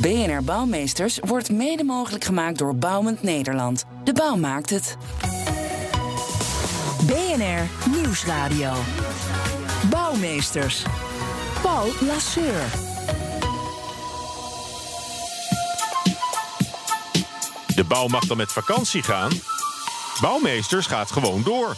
BNR Bouwmeesters wordt mede mogelijk gemaakt door Bouwend Nederland. De bouw maakt het. BNR Nieuwsradio. Bouwmeesters. Paul Lasseur. De bouw mag dan met vakantie gaan. Bouwmeesters gaat gewoon door.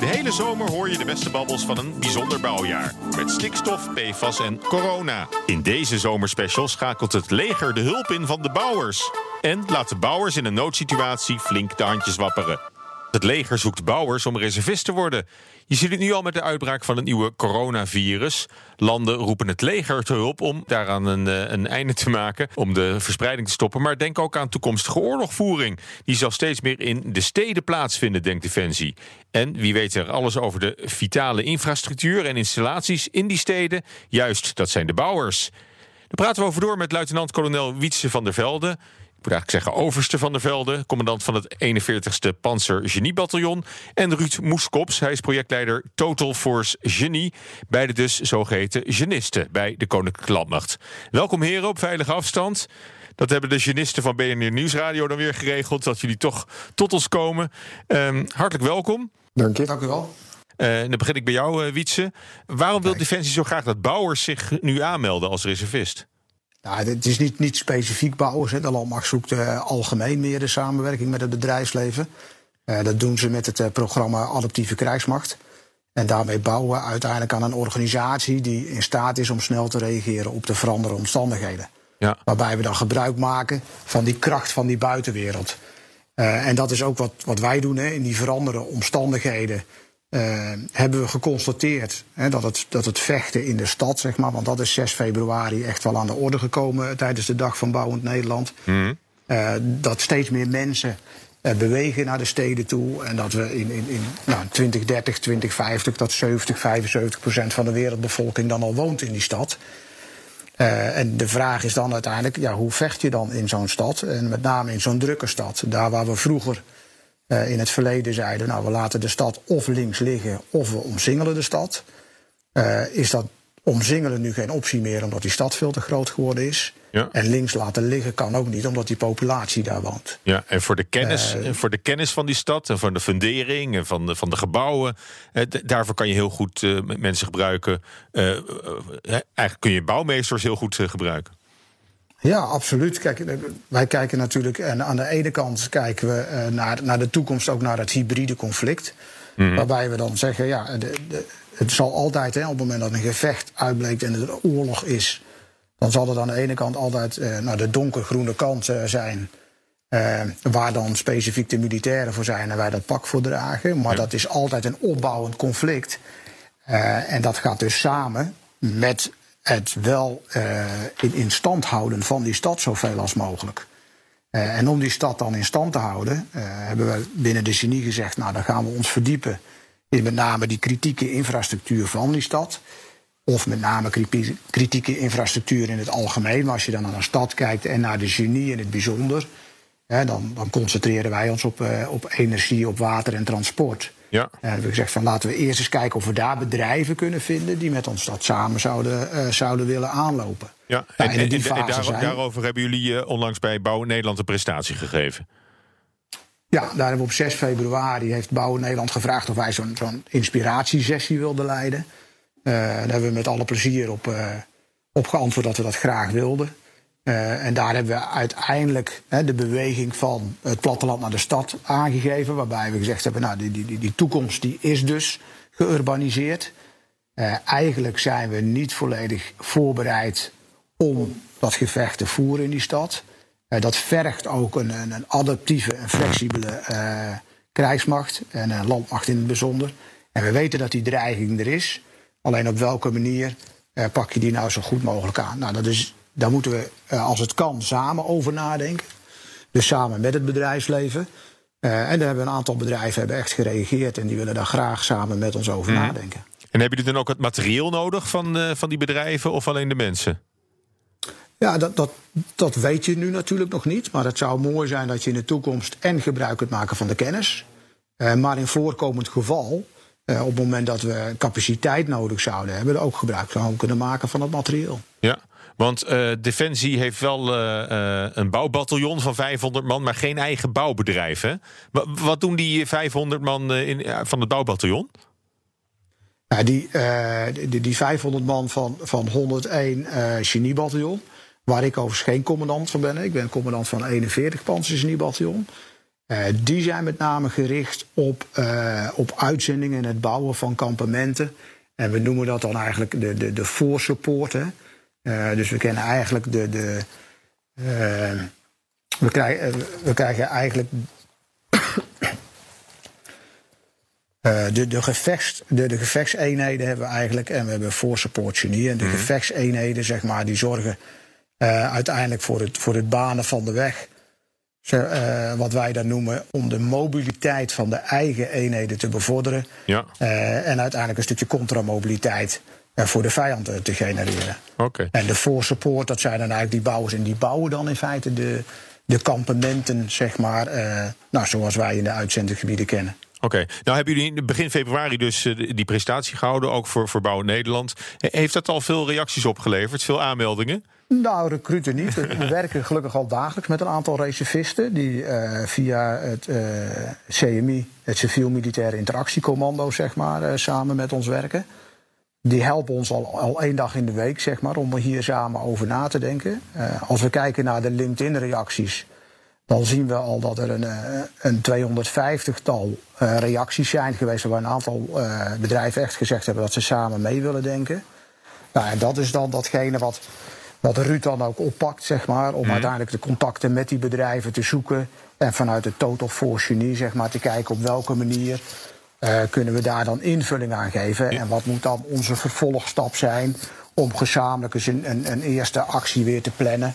De hele zomer hoor je de beste babbels van een bijzonder bouwjaar. Met stikstof, PFAS en corona. In deze zomerspecial schakelt het leger de hulp in van de bouwers. En laat de bouwers in een noodsituatie flink de handjes wapperen. Het leger zoekt bouwers om reservist te worden. Je ziet het nu al met de uitbraak van het nieuwe coronavirus. Landen roepen het leger te hulp om daaraan een, eh, een einde te maken, om de verspreiding te stoppen. Maar denk ook aan toekomstige oorlogvoering. Die zal steeds meer in de steden plaatsvinden, denkt Defensie. En wie weet er alles over de vitale infrastructuur en installaties in die steden? Juist, dat zijn de bouwers. Daar praten we over door met luitenant-kolonel Wietse van der Velde moet eigenlijk zeggen overste van der Velde, commandant van het 41ste Panzer Geniebataljon. En Ruud Moeskops, hij is projectleider Total Force Genie. Beide dus zogeheten genisten bij de Koninklijke Landmacht. Welkom heren op veilige afstand. Dat hebben de genisten van BNR Nieuwsradio dan weer geregeld, dat jullie toch tot ons komen. Um, hartelijk welkom. Dank je. Dank u wel. Uh, dan begin ik bij jou, uh, Wietse. Waarom wil Defensie zo graag dat bouwers zich nu aanmelden als reservist? Nou, het is niet, niet specifiek bouwers. Hè. De landmacht zoekt uh, algemeen meer de samenwerking met het bedrijfsleven. Uh, dat doen ze met het uh, programma Adaptieve Krijgsmacht. En daarmee bouwen we uiteindelijk aan een organisatie die in staat is om snel te reageren op de veranderde omstandigheden. Ja. Waarbij we dan gebruik maken van die kracht van die buitenwereld. en dat is ook wat, wat wij doen hè, in die veranderde omstandigheden. Uh, hebben we geconstateerd hè, dat, het, dat het vechten in de stad, zeg maar, want dat is 6 februari echt wel aan de orde gekomen tijdens de Dag van Bouwend Nederland. Mm. Uh, dat steeds meer mensen uh, bewegen naar de steden toe. En dat we in, in, in nou, 2030, 2050, dat 70, 75 procent van de wereldbevolking dan al woont in die stad. en de vraag is dan uiteindelijk, ja, hoe vecht je dan in zo'n stad? En met name in zo'n drukke stad. Daar waar we vroeger uh, in het verleden zeiden, nou we laten de stad of links liggen of we omsingelen de stad. Uh, is dat omsingelen nu geen optie meer omdat die stad veel te groot geworden is. Ja. En links laten liggen kan ook niet omdat die populatie daar woont. Ja, en voor de kennis, uh, voor de kennis van die stad en van de fundering en van de, van de gebouwen, daarvoor kan je heel goed mensen gebruiken. eigenlijk kun je bouwmeesters heel goed gebruiken. Ja, absoluut. Kijk, eh, wij kijken natuurlijk, en aan de ene kant kijken we eh, naar, naar de toekomst, ook naar het hybride conflict. Mm. Waarbij we dan zeggen, ja, de, de, het zal altijd, hè, op het moment dat een gevecht uitbleekt en er oorlog is, dan zal het aan de ene kant altijd uh, naar de donkergroene kant uh, zijn. Uh, waar dan specifiek de militairen voor zijn en wij dat pak voor dragen. Maar ja. dat is altijd een opbouwend conflict. en dat gaat dus samen met het wel uh, in, in stand houden van die stad zoveel als mogelijk. Uh, en om die stad dan in stand te houden, uh, hebben we binnen de genie gezegd, nou dan gaan we ons verdiepen in met name die kritieke infrastructuur van die stad. Of met name kritieke infrastructuur in het algemeen. Maar als je dan naar een stad kijkt en naar de genie in het bijzonder, hè, dan, dan concentreren wij ons op, op energie, op water en transport. Ja. We hebben gezegd van laten we eerst eens kijken of we daar bedrijven kunnen vinden die met ons dat samen zouden, uh, zouden willen aanlopen. Ja, en, en, en, en daar, daarover hebben jullie uh, onlangs bij Bouw Nederland een prestatie gegeven. Ja, daar hebben we op 6 februari heeft Bouw Nederland gevraagd of wij zo'n zo'n inspiratiesessie wilden leiden. Daar hebben we met alle plezier op, op geantwoord dat we dat graag wilden. Uh, en daar hebben we uiteindelijk hè, de beweging van het platteland naar de stad aangegeven. Waarbij we gezegd hebben, nou, die, die, die toekomst die is dus geurbaniseerd. Uh, eigenlijk zijn we niet volledig voorbereid om dat gevecht te voeren in die stad. Uh, dat vergt ook een, een adaptieve en flexibele krijgsmacht en een landmacht in het bijzonder. En we weten dat die dreiging er is. Alleen op welke manier pak je die nou zo goed mogelijk aan? Nou, dat is Daar moeten we, als het kan, samen over nadenken. Dus samen met het bedrijfsleven. en daar hebben een aantal bedrijven hebben echt gereageerd en die willen daar graag samen met ons over mhm. nadenken. En hebben jullie dan ook het materieel nodig van, van die bedrijven of alleen de mensen? Ja, dat, dat, dat weet je nu natuurlijk nog niet. Maar het zou mooi zijn dat je in de toekomst en gebruik kunt maken van de kennis. Uh, maar in voorkomend geval, op het moment dat we capaciteit nodig zouden hebben, ook gebruik zouden kunnen maken van het materieel. Ja. Want uh, Defensie heeft wel een bouwbataljon van 500 man, maar geen eigen bouwbedrijf. Wat doen die 500 man in, van het bouwbataljon? Ja, die, die, die, 500 man van, van 101 geniebataljon, Waar ik overigens geen commandant van ben. Ik ben commandant van 41 Panzergeniebataljon. Die zijn met name gericht op, op uitzendingen en het bouwen van kampementen. En we noemen dat dan eigenlijk de, de, de dus we kennen eigenlijk de. de we, krijgen, we krijgen eigenlijk. de, de, gevechts, de, de gevechtseenheden hebben we eigenlijk. En we hebben voorsupport genie. En de mm gevechtseenheden, zeg maar, die zorgen uh, uiteindelijk voor het, voor het banen van de weg. Uh, wat wij dan noemen om de mobiliteit van de eigen eenheden te bevorderen. Ja. En uiteindelijk een stukje contramobiliteit voor de vijand te genereren. Okay. En de force support, dat zijn dan eigenlijk die bouwers. En die bouwen dan in feite de, de kampementen, zeg maar, nou, zoals wij in de uitzendgebieden kennen. Oké, nou hebben jullie in begin februari dus die presentatie gehouden, ook voor, voor Bouw Nederland. Heeft dat al veel reacties opgeleverd, veel aanmeldingen? Nou, recruten niet. We werken gelukkig al dagelijks met een aantal reservisten die uh, via het uh, CMI, het Civiel Militaire Interactiecommando, zeg maar, samen met ons werken. Die helpen ons al, al één dag in de week, zeg maar, om hier samen over na te denken. als we kijken naar de LinkedIn-reacties, dan zien we al dat er een, een 250-tal reacties zijn geweest, waar een aantal bedrijven echt gezegd hebben dat ze samen mee willen denken. Nou, en dat is dan datgene wat wat Ruud dan ook oppakt, zeg maar, om mhm. uiteindelijk de contacten met die bedrijven te zoeken. En vanuit het Total Force Genie, zeg maar, te kijken op welke manier uh, kunnen we daar dan invulling aan geven. En wat moet dan onze vervolgstap zijn om gezamenlijk eens een, een, een eerste actie weer te plannen.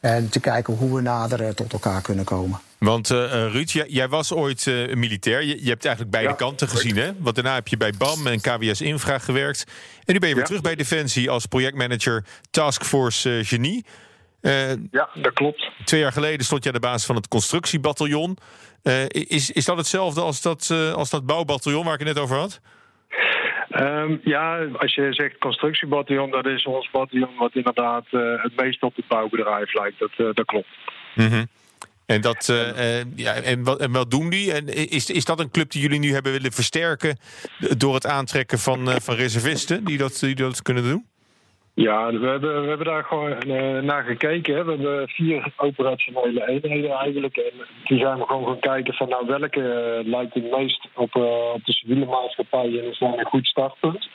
En te kijken hoe we nader tot elkaar kunnen komen. Want uh, Ruud, jij, was ooit uh, militair. Je, je, hebt eigenlijk beide kanten gezien, hè? Want daarna heb je bij BAM en KWS Infra gewerkt. En nu ben je weer terug bij Defensie als projectmanager Taskforce uh, Genie. ja, dat klopt. Twee jaar geleden stond je aan de basis van het constructiebataljon. Is, is dat hetzelfde als dat, als dat bouwbataljon waar ik het net over had? Um, ja, als je zegt constructiebataljon, dat is ons bataljon wat inderdaad het meest op het bouwbedrijf lijkt. Dat, dat klopt. Mm en, dat, uh, ja, en, wat, en wat doen die? En is, is dat een club die jullie nu hebben willen versterken door het aantrekken van, uh, van reservisten die dat, die dat kunnen doen? Ja, we hebben, we hebben daar gewoon uh, naar gekeken. Hè. We hebben vier operationele eenheden eigenlijk. En toen zijn we gewoon gaan kijken van nou, welke lijkt het meest op, op de civiele maatschappij en is dan een goed startpunt.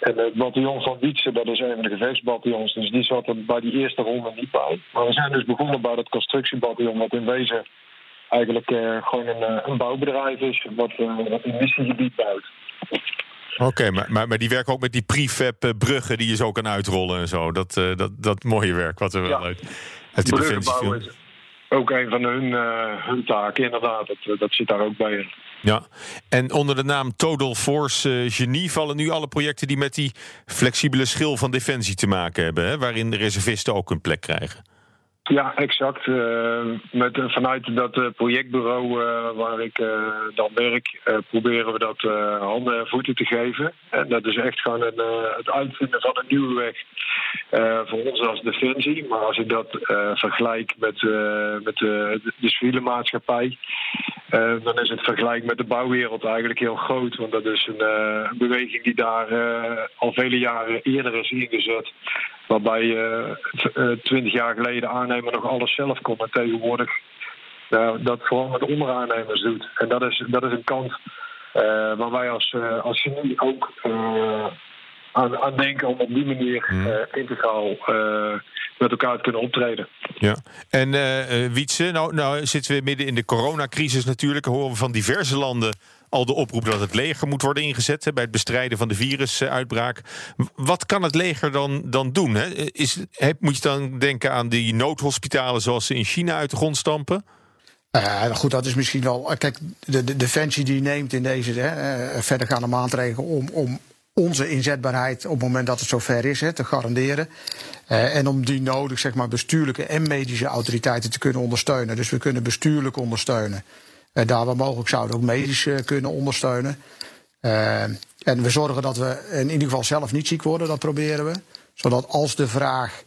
En het bataljon van Wietse, dat is een van de gevechtsbataljons, dus die zat er bij die eerste ronde niet bij. Maar we zijn dus begonnen bij dat constructiebataljon, wat in wezen eigenlijk gewoon een, eh, een, bouwbedrijf is, wat, wat een missiegebied bouwt. Oké, maar, maar, maar, die werken ook met die prefab bruggen die je zo kan uitrollen en zo. Dat, dat, dat mooie werk wat er wel uit, uit de defensie is ook een van hun, hun taken, inderdaad. Dat, dat zit daar ook bij in. Ja, en onder de naam Total Force uh, Genie vallen nu alle projecten die met die flexibele schil van defensie te maken hebben, hè, waarin de reservisten ook een plek krijgen. Ja, exact. Uh, met, vanuit dat uh, projectbureau waar ik dan werk, proberen we dat handen en voeten te geven. En dat is echt gewoon een, het uitvinden van een nieuwe weg voor ons als defensie. Maar als ik dat vergelijk met, met de, de civiele maatschappij, dan is het vergelijk met de bouwwereld eigenlijk heel groot. Want dat is een beweging die daar al vele jaren eerder is ingezet. Waarbij je uh, twintig jaar geleden aannemer nog alles zelf kon. En tegenwoordig nou, dat gewoon met onderaannemers doet. En dat is, dat is een kant uh, waar wij als, uh, als genie ook aan, aan, denken om op die manier mm. integraal met elkaar te kunnen optreden. Ja, en Wietse, nou, nou zitten we midden in de coronacrisis natuurlijk. Horen we van diverse landen al de oproep dat het leger moet worden ingezet hè, bij het bestrijden van de virusuitbraak. Wat kan het leger dan, dan doen? Hè? Is, moet je dan denken aan die noodhospitalen zoals ze in China uit de grond stampen? Uh, goed, dat is misschien wel. Kijk, de, de defensie die neemt in deze hè, verdergaande maatregelen om, om onze inzetbaarheid op het moment dat het zover is hè, te garanderen. Uh, en om die nodig zeg maar, bestuurlijke en medische autoriteiten te kunnen ondersteunen. Dus we kunnen bestuurlijk ondersteunen. Daar waar mogelijk zouden ook medisch uh, kunnen ondersteunen. en we zorgen dat we in ieder geval zelf niet ziek worden, dat proberen we. Zodat als de vraag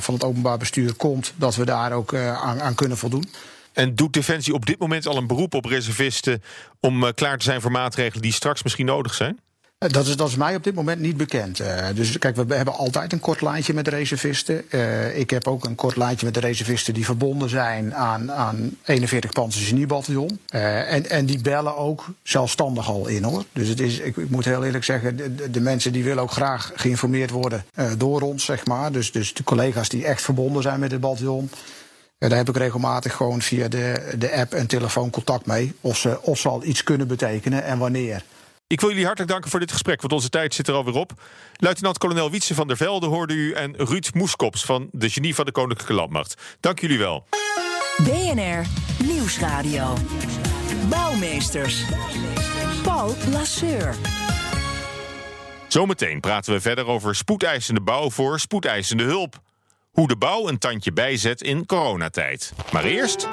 van het openbaar bestuur komt, dat we daar ook aan kunnen voldoen. En doet Defensie op dit moment al een beroep op reservisten om klaar te zijn voor maatregelen die straks misschien nodig zijn? Eh, dat is, dat is mij op dit moment niet bekend. Uh, dus kijk, we hebben altijd een kort lijntje met de reservisten. Uh, ik heb ook een kort lijntje met de reservisten die verbonden zijn aan, aan 41 Panzergeniebataljon. Uh, en, en die bellen ook zelfstandig al in hoor. Dus het is, ik, ik moet heel eerlijk zeggen, de, de, mensen die willen ook graag geïnformeerd worden door ons, zeg maar. Dus, dus de collega's die echt verbonden zijn met het bataljon. daar heb ik regelmatig gewoon via de, de app en telefoon contact mee. Of ze, of ze al iets kunnen betekenen en wanneer. Ik wil jullie hartelijk danken voor dit gesprek, want onze tijd zit er alweer op. Luitenant-kolonel Wietse van der Velde hoorde u en Ruud Moeskops van de Genie van de Koninklijke Landmacht. Dank jullie wel. BNR Nieuwsradio. Bouwmeesters. Paul Lasseur. Zometeen praten we verder over spoedeisende bouw voor spoedeisende hulp. Hoe de bouw een tandje bijzet in coronatijd. Maar eerst.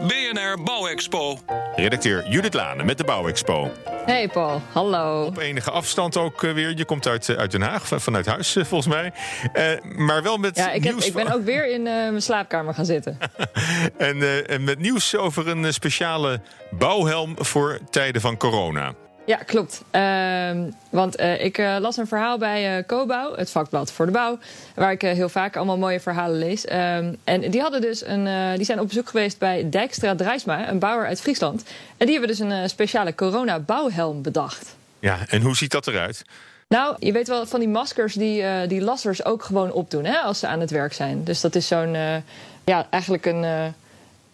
BNR Bouwexpo. Redacteur Judith Lane met de Bouwexpo. Hey Paul, hallo. Op enige afstand ook eh, weer. Je komt uit, eh, uit Den Haag, vanuit huis eh, volgens mij. Uh, maar wel met ja, ik nieuws... Heb, ik ben ook weer in uh, mijn slaapkamer gaan zitten. en, uh, en met nieuws over een speciale bouwhelm voor tijden van corona. Ja, klopt. Uh, want uh, ik uh, las een verhaal bij uh, Cobouw, het vakblad voor de bouw, waar ik heel vaak allemaal mooie verhalen lees. Ehm, en die hadden dus een, die zijn op bezoek geweest bij Dijkstra Drijsma, een bouwer uit Friesland. En die hebben dus een speciale corona-bouwhelm bedacht. Ja, en hoe ziet dat eruit? Nou, je weet wel van die maskers die, die lassers ook gewoon opdoen hè, als ze aan het werk zijn. Dus dat is zo'n, ja, eigenlijk een,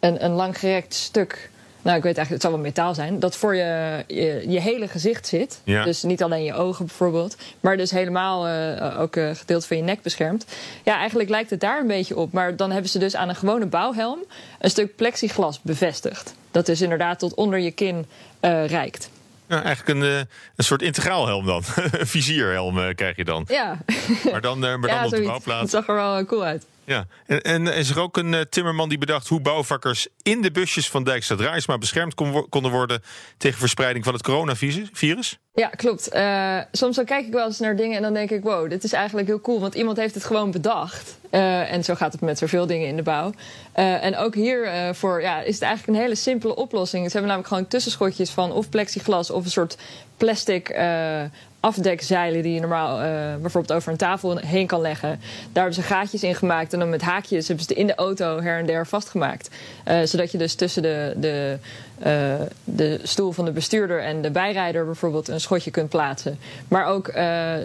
een, een langgerekt stuk nou, ik weet eigenlijk, het zal wel metaal zijn. Dat voor je, je, je hele gezicht zit. Ja. Dus niet alleen je ogen bijvoorbeeld. Maar dus helemaal uh, ook een gedeelte van je nek beschermt. Ja, eigenlijk lijkt het daar een beetje op. Maar dan hebben ze dus aan een gewone bouwhelm een stuk plexiglas bevestigd. Dat dus inderdaad tot onder je kin uh, reikt. Ja, eigenlijk een, een soort integraal helm dan. een vizierhelm krijg je dan. Ja. Maar dan, maar dan ja, op de bouwplaats. Het zag er wel cool uit. Ja, en, is er ook een uh, timmerman die bedacht hoe bouwvakkers in de busjes van Dijkstra Draaisma beschermd kon, konden worden tegen verspreiding van het coronavirus? Ja, klopt. Uh, soms dan kijk ik wel eens naar dingen en dan denk ik: wow, dit is eigenlijk heel cool, want iemand heeft het gewoon bedacht. Uh, en zo gaat het met zoveel dingen in de bouw. en ook hiervoor ja, is het eigenlijk een hele simpele oplossing. Ze hebben namelijk gewoon tussenschotjes van of plexiglas of een soort plastic afdekzeilen die je normaal uh, bijvoorbeeld over een tafel heen kan leggen. Daar hebben ze gaatjes in gemaakt en dan met haakjes hebben ze in de auto her en der vastgemaakt. Uh, zodat je dus tussen de, de, uh, de stoel van de bestuurder en de bijrijder bijvoorbeeld een schotje kunt plaatsen. Maar ook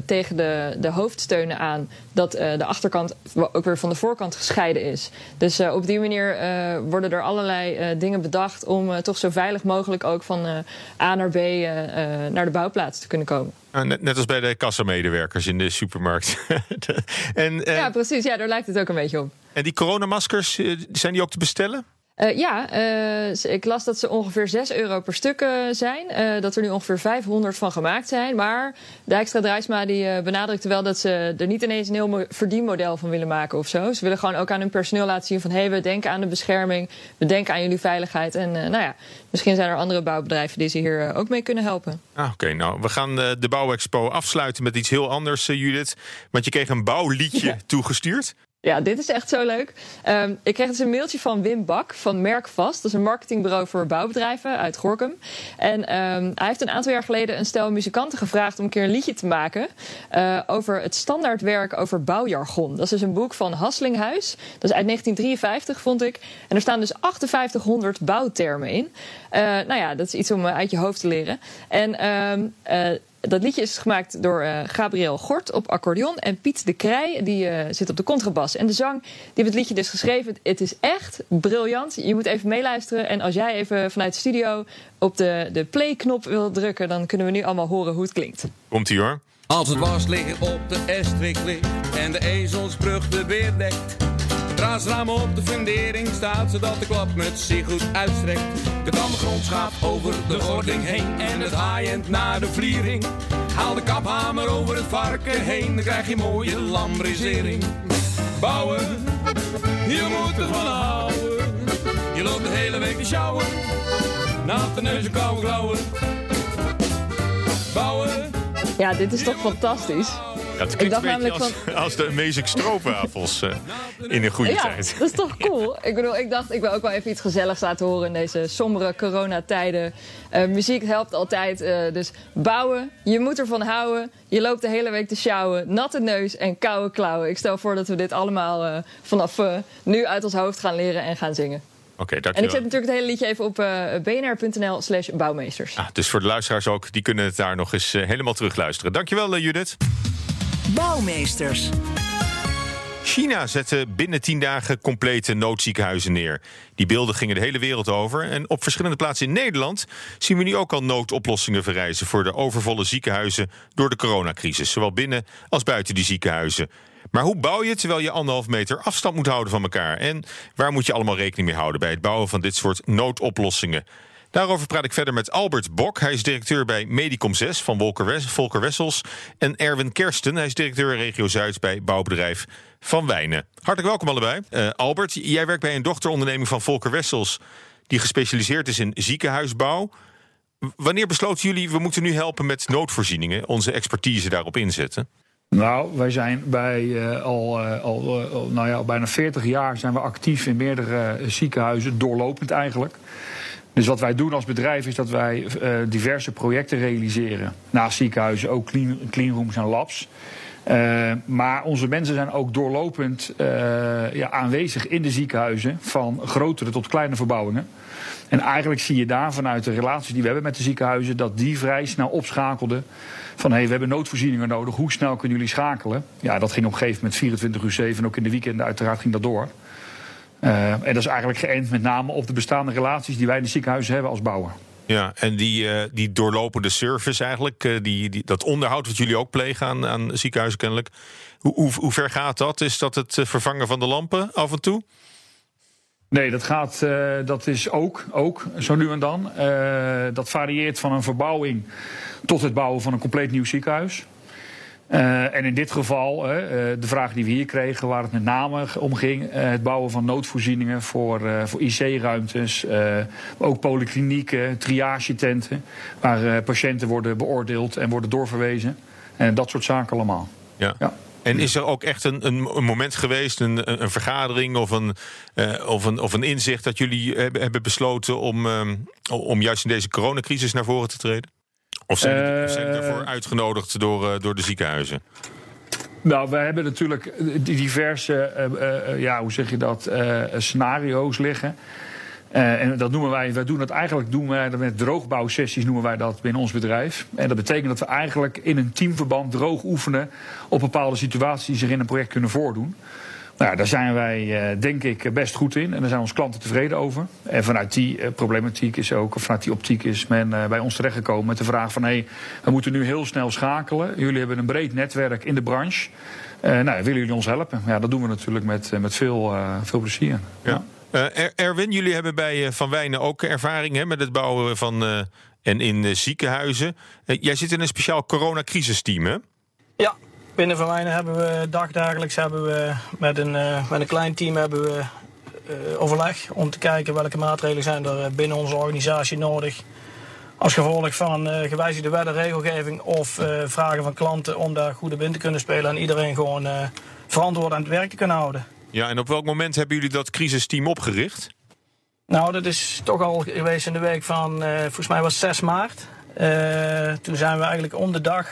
tegen de, de hoofdsteunen aan dat de achterkant ook weer van de voorkant gescheiden is. Dus op die manier worden er allerlei dingen bedacht om toch zo veilig mogelijk ook van A naar B naar de bouwplaats te kunnen komen. Net, net, als bij de kassamedewerkers in de supermarkt. en, ja, precies. Ja, daar lijkt het ook een beetje op. En die coronamaskers, zijn die ook te bestellen? Uh, ja, uh, ik las dat ze ongeveer 6 euro per stuk uh, zijn. dat er nu ongeveer 500 van gemaakt zijn. Maar Dijkstra Drijsma die benadrukte wel dat ze er niet ineens een heel verdienmodel van willen maken of zo. Ze willen gewoon ook aan hun personeel laten zien van... hé, hey, we denken aan de bescherming, we denken aan jullie veiligheid. En nou ja, misschien zijn er andere bouwbedrijven die ze hier ook mee kunnen helpen. Ah, Oké, nou, we gaan de Bouwexpo afsluiten met iets heel anders, Judith. Want je kreeg een bouwliedje ja. toegestuurd. Ja, dit is echt zo leuk. Um, ik kreeg dus een mailtje van Wim Bak van Merkvast. Dat is een marketingbureau voor bouwbedrijven uit Gorkum. En um, hij heeft een aantal jaar geleden een stel muzikanten gevraagd om een keer een liedje te maken uh, over het standaardwerk over bouwjargon. Dat is dus een boek van Hasslinghuis. Dat is uit 1953, vond ik. En er staan dus 5800 bouwtermen in. Uh, nou ja, dat is iets om uit je hoofd te leren. En uh, dat liedje is gemaakt door uh, Gabriel Gort op accordeon en Piet de Krij, die uh, zit op de contrabas. En de zang, die heeft het liedje dus geschreven. Het is echt briljant. Je moet even meeluisteren. En als jij even vanuit de studio op de, de play-knop wil drukken, dan kunnen we nu allemaal horen hoe het klinkt. Komt-ie hoor. Als het was liggen op de Estrik ligt en de ezelsbrug de weer dekt. Raasraam op de fundering staat, zodat de klapmuts zich goed uitstrekt. De grond gaat over de gording heen en het haaiend naar de vliering. Haal de kaphamer over het varken heen, dan krijg je mooie lambrisering. Bouwen, je moet ervan houden. Je loopt de hele week te sjouwen, natte neus en koude klauwen. Bouwen. Ja, dit is toch fantastisch? Ja, het klinkt een beetje als, van... als de Amazing Stroopwafels uh, in een goede ja, tijd. dat is toch cool? Ik bedoel, ik dacht, ik wil ook wel even iets gezelligs laten horen in deze sombere coronatijden. Uh, muziek helpt altijd, uh, dus bouwen, je moet ervan houden. Je loopt de hele week te sjouwen, natte neus en koude klauwen. Ik stel voor dat we dit allemaal vanaf nu uit ons hoofd gaan leren en gaan zingen. Oké, okay, En ik zet natuurlijk het hele liedje even op uh, bnr.nl slash bouwmeesters. Ah, dus voor de luisteraars ook, die kunnen het daar nog eens uh, helemaal terugluisteren. Dankjewel uh, Judith. Bouwmeesters. China zette binnen tien dagen complete noodziekenhuizen neer. Die beelden gingen de hele wereld over. En op verschillende plaatsen in Nederland zien we nu ook al noodoplossingen verrijzen voor de overvolle ziekenhuizen door de coronacrisis, zowel binnen als buiten die ziekenhuizen. Maar hoe bouw je terwijl je anderhalf meter afstand moet houden van elkaar? En waar moet je allemaal rekening mee houden bij het bouwen van dit soort noodoplossingen? Daarover praat ik verder met Albert Bok. Hij is directeur bij Medicom 6 van Volker Wessels. En Erwin Kersten, hij is directeur regio Zuid bij bouwbedrijf Van Wijnen. Hartelijk welkom allebei. Uh, Albert, jij werkt bij een dochteronderneming van Volker Wessels... die gespecialiseerd is in ziekenhuisbouw. Wanneer besloten jullie, we moeten nu helpen met noodvoorzieningen... onze expertise daarop inzetten? Nou, wij zijn bij uh, al, uh, al nou ja, bijna 40 jaar zijn we actief in meerdere ziekenhuizen, doorlopend eigenlijk. Dus wat wij doen als bedrijf is dat wij uh, diverse projecten realiseren. Naast ziekenhuizen ook clean, cleanrooms en labs. Uh, maar onze mensen zijn ook doorlopend uh, ja, aanwezig in de ziekenhuizen, van grotere tot kleine verbouwingen. En eigenlijk zie je daar vanuit de relaties die we hebben met de ziekenhuizen, dat die vrij snel opschakelden. Van hé, hey, we hebben noodvoorzieningen nodig, hoe snel kunnen jullie schakelen? Ja, dat ging op een gegeven moment 24 uur 7 en ook in de weekenden uiteraard ging dat door. Uh, en dat is eigenlijk geënt met name op de bestaande relaties die wij in de ziekenhuizen hebben als bouwer. Ja, en die, uh, die doorlopende service eigenlijk, uh, die, die, dat onderhoud wat jullie ook plegen aan, aan ziekenhuizen kennelijk. Hoe, hoe, hoe ver gaat dat? Is dat het vervangen van de lampen af en toe? Nee, dat gaat, uh, dat is ook, ook zo nu en dan. Dat varieert van een verbouwing tot het bouwen van een compleet nieuw ziekenhuis. Uh, en in dit geval, de vraag die we hier kregen, waar het met name om ging, het bouwen van noodvoorzieningen voor, voor IC-ruimtes, ook polyklinieken, triagetenten, waar patiënten worden beoordeeld en worden doorverwezen. En dat soort zaken allemaal. Ja. ja. En is er ook echt een, een, moment geweest, een, een vergadering of een, uh, of, een, of een inzicht dat jullie hebben, hebben besloten om, um, om juist in deze coronacrisis naar voren te treden? Of zijn, uh, of zijn daarvoor uitgenodigd door, uh, door de ziekenhuizen? Nou, we hebben natuurlijk diverse, ja, hoe zeg je dat, scenario's liggen. En dat noemen wij, wij doen dat eigenlijk doen wij dat met droogbouwsessies noemen wij dat binnen ons bedrijf. En dat betekent dat we eigenlijk in een teamverband droog oefenen op bepaalde situaties die zich in een project kunnen voordoen. Nou, daar zijn wij uh, denk ik best goed in en daar zijn onze klanten tevreden over. En vanuit die uh, problematiek is ook, of vanuit die optiek is men bij ons terechtgekomen met de vraag van hé, hey, we moeten nu heel snel schakelen. Jullie hebben een breed netwerk in de branche. nou, willen jullie ons helpen? Ja, dat doen we natuurlijk met, met veel, veel plezier. ja. ja. Uh, Erwin, jullie hebben bij Van Wijnen ook ervaring hè, met het bouwen van uh, en in uh, ziekenhuizen. jij zit in een speciaal coronacrisisteam, hè? Ja, binnen Van Wijnen hebben we dagdagelijks hebben we met een, met een klein team hebben we overleg om te kijken welke maatregelen zijn er binnen onze organisatie nodig. Als gevolg van gewijzigde wet en regelgeving of vragen van klanten om daar goede in te kunnen spelen en iedereen gewoon verantwoord aan het werk te kunnen houden. Ja, en op welk moment hebben jullie dat crisisteam opgericht? Nou, dat is toch al geweest in de week van, uh, volgens mij was 6 maart. Uh, toen zijn we eigenlijk om de dag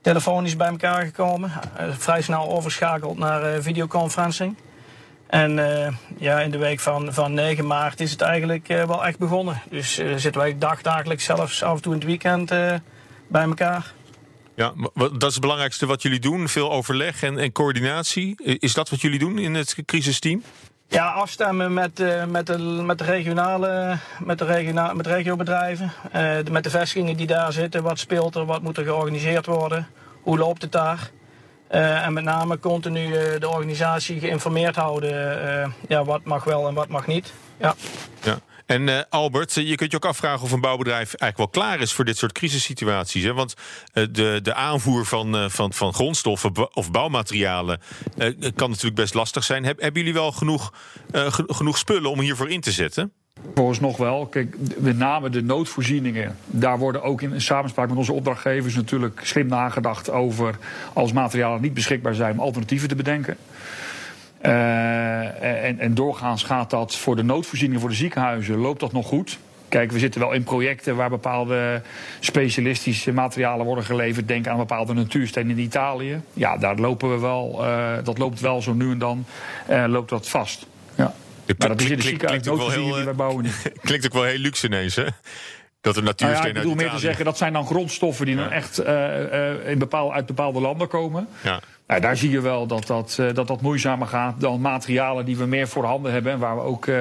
telefonisch bij elkaar gekomen. Uh, vrij snel overschakeld naar videoconferencing. En ja, in de week van, van 9 maart is het eigenlijk wel echt begonnen. Dus zitten wij dagdagelijks, zelfs af en toe in het weekend, bij elkaar. Ja, dat is het belangrijkste wat jullie doen. Veel overleg en, en coördinatie. Is dat wat jullie doen in het crisisteam? Ja, afstemmen met, uh, met, de, met de regionale, met de regionale, met regiobedrijven. Uh, met de vestigingen die daar zitten. Wat speelt er, wat moet er georganiseerd worden? Hoe loopt het daar? Uh, en met name continu de organisatie geïnformeerd houden. ja, wat mag wel en wat mag niet. Ja. ja. En uh, Albert, je kunt je ook afvragen of een bouwbedrijf eigenlijk wel klaar is voor dit soort crisissituaties. Hè? Want uh, de, de aanvoer van, van, van grondstoffen of bouwmaterialen kan natuurlijk best lastig zijn. Heb, hebben jullie wel genoeg, genoeg spullen om hiervoor in te zetten? Volgens nog wel. Kijk, met name de noodvoorzieningen. Daar worden ook in samenspraak met onze opdrachtgevers natuurlijk slim nagedacht over als materialen niet beschikbaar zijn alternatieven te bedenken. Uh, en, en, doorgaans gaat dat voor de noodvoorzieningen voor de ziekenhuizen, loopt dat nog goed. Kijk, we zitten wel in projecten waar bepaalde specialistische materialen worden geleverd. Denk aan bepaalde natuurstenen in Italië. Ja, daar lopen we wel, uh, dat loopt wel zo nu en dan, uh, loopt dat vast. Ja. Maar dat is in de ziekenhuis noodvoorzieningen die wij bouwen niet. Klinkt ook wel heel luxe ineens, hè? Dat er natuurstenen nou ja, ik bedoel meer te zeggen, dat zijn dan grondstoffen die ja. dan echt in bepaal, uit bepaalde landen komen. Ja. Nou, daar zie je wel dat dat, uh, dat dat moeizamer gaat dan materialen die we meer voor handen hebben. En waar we ook uh,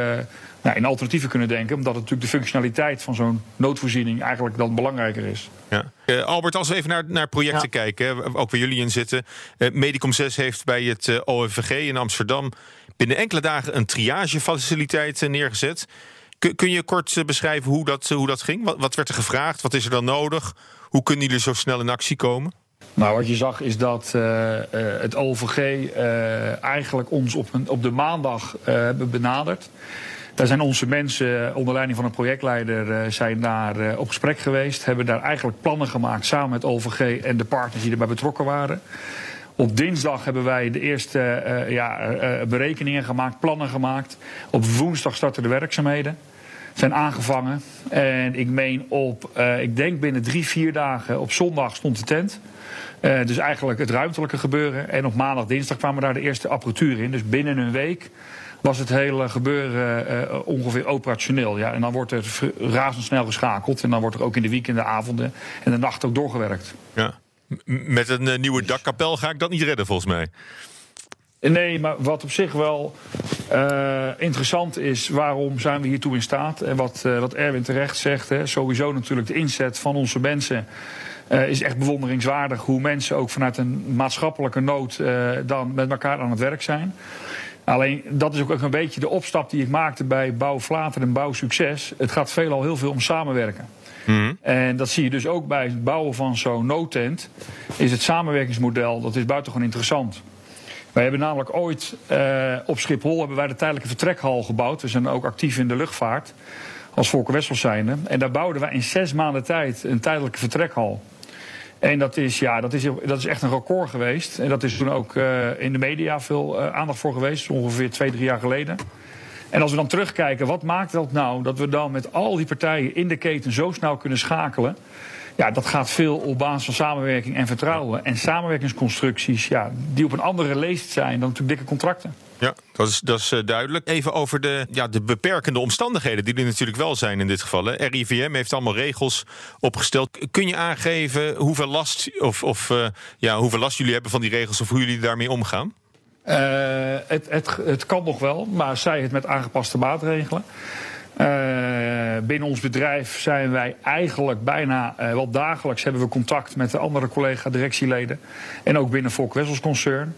nou, in alternatieven kunnen denken. Omdat het natuurlijk de functionaliteit van zo'n noodvoorziening eigenlijk dan belangrijker is. Ja. Uh, Albert, als we even naar, naar projecten ja. kijken, ook waar jullie in zitten. Medicom 6 heeft bij het OVG in Amsterdam binnen enkele dagen een triagefaciliteit neergezet. Kun, kun je kort beschrijven hoe dat, hoe dat ging? Wat, wat werd er gevraagd? Wat is er dan nodig? Hoe kunnen jullie zo snel in actie komen? Nou, wat je zag is dat uh, uh, het OVG uh, eigenlijk ons op, op de maandag hebben benaderd. Daar zijn onze mensen onder leiding van een projectleider zijn daar op gesprek geweest. Hebben daar eigenlijk plannen gemaakt samen met OVG en de partners die erbij betrokken waren. Op dinsdag hebben wij de eerste ja, berekeningen gemaakt, plannen gemaakt. Op woensdag starten de werkzaamheden zijn aangevangen. En ik meen op, uh, ik denk binnen drie, vier dagen op zondag stond de tent. Uh, dus eigenlijk het ruimtelijke gebeuren. En op maandag, dinsdag kwamen daar de eerste apparatuur in. Dus binnen een week was het hele gebeuren uh, ongeveer operationeel. Ja, en dan wordt er razendsnel geschakeld. En dan wordt er ook in de weekenden, avonden en de nacht ook doorgewerkt. Ja. Met een nieuwe dakkapel ga ik dat niet redden, volgens mij. Nee, maar wat op zich wel uh, interessant is, waarom zijn we hiertoe in staat? En wat, uh, wat Erwin terecht zegt, hè, sowieso natuurlijk de inzet van onze mensen. Uh, is echt bewonderingswaardig hoe mensen ook vanuit een maatschappelijke nood dan met elkaar aan het werk zijn. Alleen dat is ook een beetje de opstap die ik maakte bij Bouw Vlater en Bouw Succes. Het gaat veelal heel veel om samenwerken. Mm. En dat zie je dus ook bij het bouwen van zo'n noodtent. Is het samenwerkingsmodel, dat is buitengewoon interessant. Wij hebben namelijk ooit uh, op Schiphol hebben wij de tijdelijke vertrekhal gebouwd. We zijn ook actief in de luchtvaart als Volker Wessels zijnde. En daar bouwden wij in zes maanden tijd een tijdelijke vertrekhal. En dat is, ja, dat is, dat is echt een record geweest. En dat is toen ook uh, in de media veel uh, aandacht voor geweest, ongeveer twee, drie jaar geleden. En als we dan terugkijken, wat maakt dat nou dat we dan met al die partijen in de keten zo snel kunnen schakelen? Ja, dat gaat veel op basis van samenwerking en vertrouwen. En samenwerkingsconstructies, ja, die op een andere leest zijn dan natuurlijk dikke contracten. Ja, dat is, dat is uh, duidelijk. Even over de, ja, de beperkende omstandigheden, die er natuurlijk wel zijn in dit geval. Hè. RIVM heeft allemaal regels opgesteld. Kun je aangeven hoeveel last, of, of, uh, ja, hoeveel last jullie hebben van die regels of hoe jullie daarmee omgaan? Uh, het, het, het kan nog wel, maar zij het met aangepaste maatregelen. Uh, binnen ons bedrijf zijn wij eigenlijk bijna uh, wel dagelijks hebben we contact met de andere collega-directieleden. En ook binnen Volk Wessels Concern.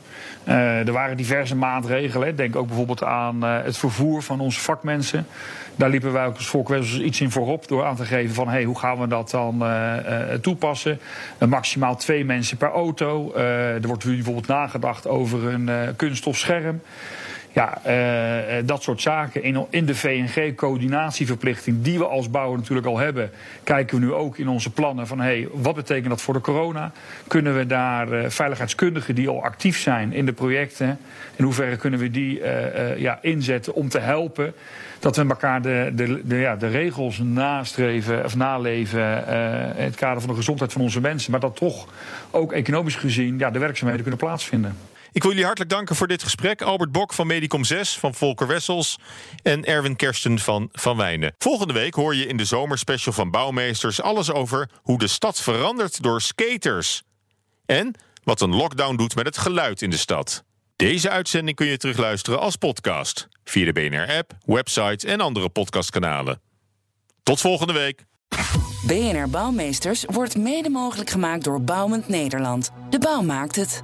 Uh, er waren diverse maatregelen. Denk ook bijvoorbeeld aan het vervoer van onze vakmensen. Daar liepen wij ook als Volk Wessels iets in voorop door aan te geven van hey, hoe gaan we dat dan toepassen. maximaal twee mensen per auto. er wordt bijvoorbeeld nagedacht over een kunststof scherm. Ja, uh, dat soort zaken. In, in de VNG-coördinatieverplichting, die we als bouwer natuurlijk al hebben, kijken we nu ook in onze plannen van hey, wat betekent dat voor de corona? Kunnen we daar uh, veiligheidskundigen die al actief zijn in de projecten, in hoeverre kunnen we die ja, inzetten om te helpen? Dat we elkaar de, de, de, ja, de regels nastreven of naleven in het kader van de gezondheid van onze mensen. Maar dat toch ook economisch gezien ja, de werkzaamheden kunnen plaatsvinden. Ik wil jullie hartelijk danken voor dit gesprek. Albert Bok van Medicom 6, van Volker Wessels en Erwin Kersten van Van Wijnen. Volgende week hoor je in de zomerspecial van Bouwmeesters alles over hoe de stad verandert door skaters. En wat een lockdown doet met het geluid in de stad. Deze uitzending kun je terugluisteren als podcast via de BNR-app, website en andere podcastkanalen. Tot volgende week. BNR Bouwmeesters wordt mede mogelijk gemaakt door Bouwend Nederland. De bouw maakt het.